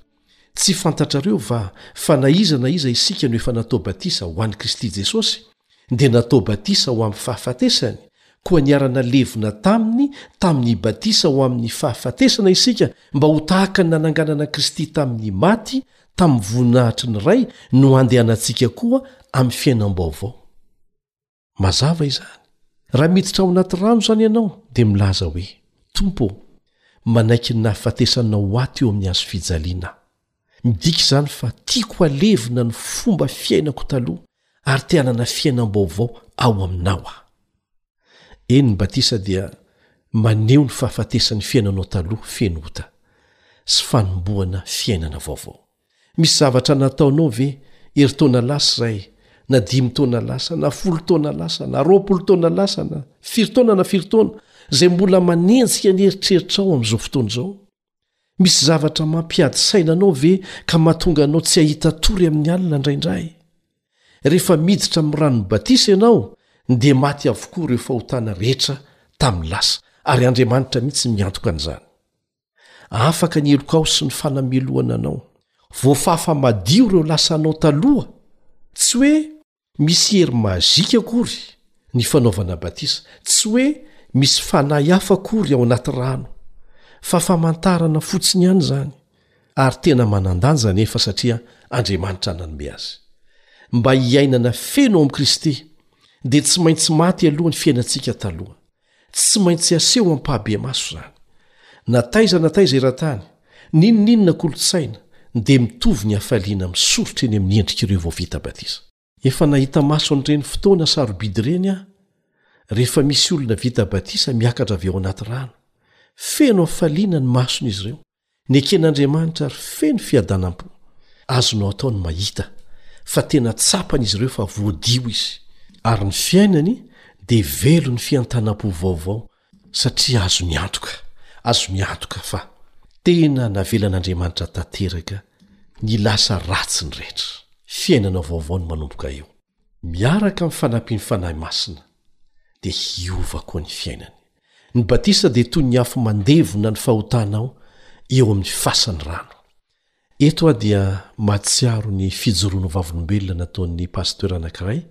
Tsy fantatrareo va fa na iza na iza isika no efa natao batisa ho an'i Kristy Jesosy, dia natao batisa ho amin'ny fahafatesany, koa niara-nalevina taminy tamin'ny batisa ho amin'ny fahafatesana isika, mba ho tahaka ny nananganana an'i Kristy tamin'ny maty tamin'ny voninahitry ny Ray no handehanantsika koa amin'ny fiainam-baovao. mazava izany raha miditra ao anaty rano izany ianao dia milaza hoe tompo ô manaiky ny nahafatesanao ho aty eo amin'ny azo fijaliana aho midika izany fa tiako alevina ny fomba fiainako taloha ary te hanana fiainam-baovao ao aminao aho eny ny batisa dia maneho ny fahafatesan'ny fiainanao taloha feno ota sy fanomboana fiainana vaovao Misy zavatra nataonao ve herintaona lasa izay, na dimy taona lasa, na folo taona lasa, na roapolo taona lasa, na firy taona na firy taona, izay mbola manenjika ny eritreritrao amin'izao fotoana izao? Misy zavatra mampiady saina anao ve ka mahatonga anao tsy hahita tory amin'ny alina indraindray? Rehefa miditra amin'ny ranon'ny batisa ianao, dia maty avokoa ireo fahotana rehetra tamin'ny lasa, ary Andriamanitra mihitsy miantoka an'izany. Afaka ny helokao sy ny fanamelohana anao. Voafafa madio ireo lasanao taloha. Tsy hoe misy hery mazika akory ny fanaovana batisa. Tsy hoe misy fanahy hafa akory ao anaty rano. Fa famantarana fotsiny ihany izany, ary tena manan-danja anefa satria Andriamanitra nanome azy. Mba hiainana feno ao amin'i Kristy, dia tsy maintsy maty aloha ny fiainantsika taloha. Tsy maintsy aseho ampahabemaso izany. Na taiza na taiza eran-tany, n'inon'inona kolontsaina, dia mitovy ny hafaliana misoritra eny amin'ny endrik'ireo vao vita batisa. Efa nahita maso an'ireny fotoana sarobidy ireny aho, rehefa misy olona vita batisa miakatra avy ao anaty rano. Feno hafaliana ny mason'izy ireo. Neken'Andriamanitra ary feno fiadanam-po. Azonao atao ny mahita fa tena tsapan'izy ireo fa voadio izy, ary ny fiainany dia velon'ny fientanam-po vaovao satria azony antoka, azony antoka fa tena navelan'Andriamanitra tanteraka ny lasa ratsiny rehetra. Fiainana vaovao no manomboka eo. Miaraka amin'ny fanampian'ny Fanahy Masina, dia hiova koa ny fiainany. Ny batisa dia toy ny afo mandevona ny fahotanao eo amin'ny fasan'ny rano. Eto aho dia mahatsiaro ny fijoroana ho vavolombelona nataon'ny pasteur anankiray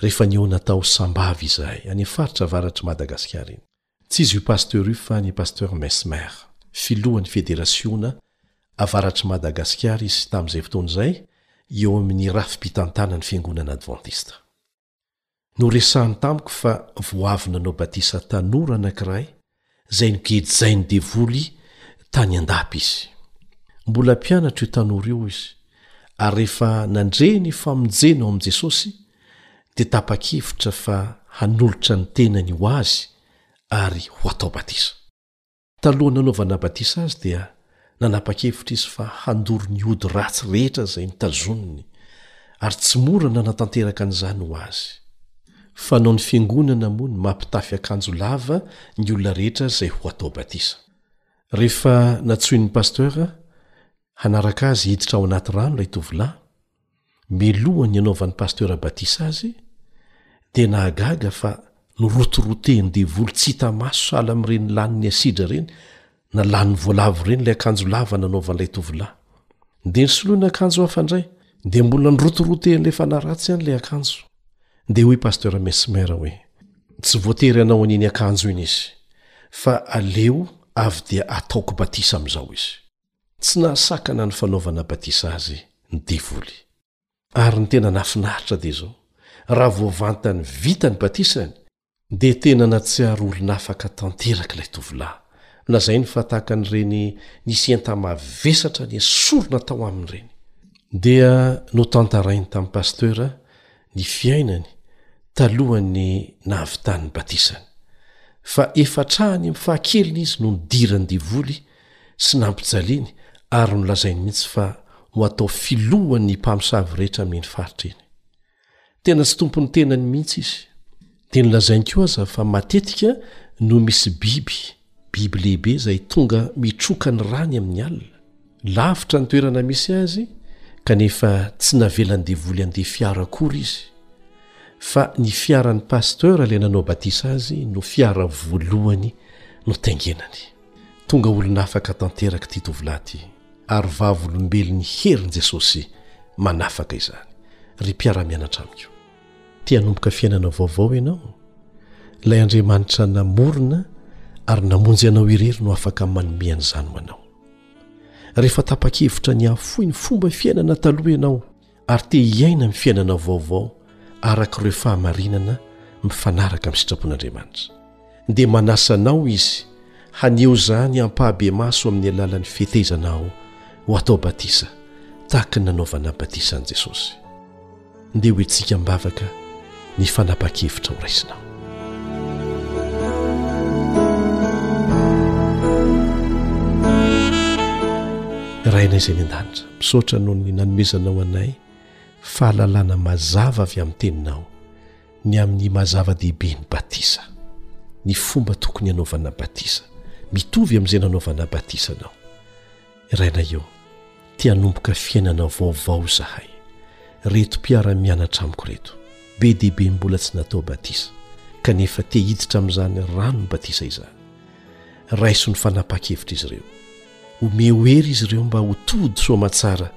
rehefa nihaona tao Sambava izahay, any amin'ny faritra avaratr'i Madagasikara iny. Tsy izy io Pasteur io fa ny Pasteur Messmer, filohan'ny Federasiona avaratr'i Madagasikara izy tamin'izay fotoana izay eo amin'ny rafi-pitantanan'ny Fiangonana Advantista. Noresahany tamiko fa vao avy nanao batisa tanora anankiray izay nogejain'ny devoly tany an-dapa izy. Mbola mpianatra io tanora io hoy izy ary rehefa nandre ny famonjena ao amin'i Jesosy dia tapa-kevitra fa hanolotra ny tenany ho Azy ary ho atao batisa. Talohan'ny nanaovana batisa azy dia nanapa-kevitra izy fa handoro ny ody ratsy rehetra izay notazoniny, ary tsy mora nanatanteraka an'izany ho azy. Fanao ny Fiangonana moa ny mampitafy akanjo lava ny olona rehetra izay ho atao batisa. Rehefa natsoin'ny pasteur hanaraka azy hiditra ao anaty rano ilay tovolahy, Milohan'ny hanaovan'ny pasteur batisa azy dia nahagaga fa norotorotehin'ny devoly tsy hita maso sahala amin'ireny lanin'ny asidra ireny na lanin'ny voalavo ireny ilay akanjo lava nanaovan'ilay tovolahy. Ndeha nisoloina akanjo hafa indray dia mbola norotorotehin'ilay fanahy ratsy ihany ilay akanjo. Dia hoy pasteur Messmer hoe, Tsy voatery hanao an'iny akanjo iny izy fa aleo avy dia ataoko batisa amin'izao izy. Tsy nahasakana ny fanaovana batisa azy ny devoly. Ary ny tena nahafinaritra dia izao, raha vao vantany vita ny batisany, dia tena nahatsiaro olona afaka tanteraka ilay tovolahy. Nolazainy fa tahaka an'ireny nisy enta mavesatra nesorina tao aminy ireny. Dia notantarainy tamin'ny pasitera ny fiainany talohan'ny nahavitany ny batisany. Fa efa hatrany amin'ny fahakeliny izy no nidiran'ny devoly sy nampijaliany ary nolazainy mihitsy fa ho atao filohan'ny mpamosavy rehetra amin'iny faritra iny. Tena tsy tompon'ny tenany mihitsy izy. Dia nolazainy koa aza fa matetika no misy biby, biby lehibe izay tonga mitroka ny rany amin'ny alina, lavitra ny toerana misy azy kanefa tsy navelan'ny devoly handeha fiara akory izy fa ny fiaran'ny pasteur ilay nanao batisa azy no fiara voalohany notaingenany. Tonga olon'afaka tanteraka ity tovolahy ity ary vavolombelon'ny herin'i Jesosy manafaka izany. Ry mpiara-mianatra amiko, te hanomboka fiainana vaovao ianao? Ilay Andriamanitra namorona ary namonjy anao irery no afaka manome an'izany ho anao. Rehefa tapa-kevitra ny hahafoy ny fomba fiainana taloha ianao, ary te hiaina ny fiainana vaovao araka ireo fahamarinana mifanaraka amin'ny sitrapon'Andriamanitra, dia manasa anao Izy haneho izany ampahabe-maso amin'ny alalan'ny fetezana aho ho atao batisa tahaka ny nanaovana batisa an'i Jesosy. Ndeha ho hetsika am-bavaka ny fanapahan-kevitra ho raisinao. Rainay izay ny an-danitra. Misaotra noho ny nanomezanao anay fahalalana mazava avy amin'ny Teninao ny amin'ny maha-zava-dehibe ny batisa, ny fomba tokony hanaovana batisa, mitovy amin'izay nanaovana batisa Anao. Rainay ô, te hanomboka fiainana vaovao izahay. Ireto mpiara-mianatra amiko ireto, be dia be mbola tsy natao batisa, kanefa te hiditra amin'izany ranom-batisa izany. Raiso ny fanapahan-kevitr'izy ireo. Omeo hery izy ireo mba ho tody soa aman-tsara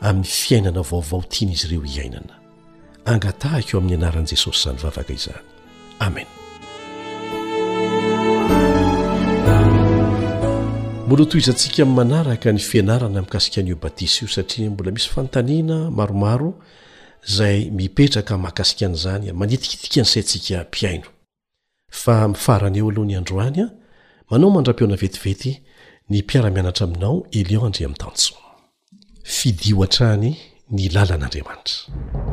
amin'ny fiainana vaovao tian'izy ireo hiainana. Angatahiko eo amin'ny anaran'i Jesosy izany vavaka izany. Amen. Mbola ho tohizantsika amin'ny manaraka ny fianarana mikasika an'io batisa io satria mbola misy fanontaniana maromaro izay mipetraka mahakasika an'izany manitikitika ny saintsika mpihaino. Fa mifarana eo aloha ny androany an! Manao mandra-pihaona vetivety ny mpiara-mianatra aminao Elion Andriamitantsona. Fidio hatrany ny lalan'Andriamanitra.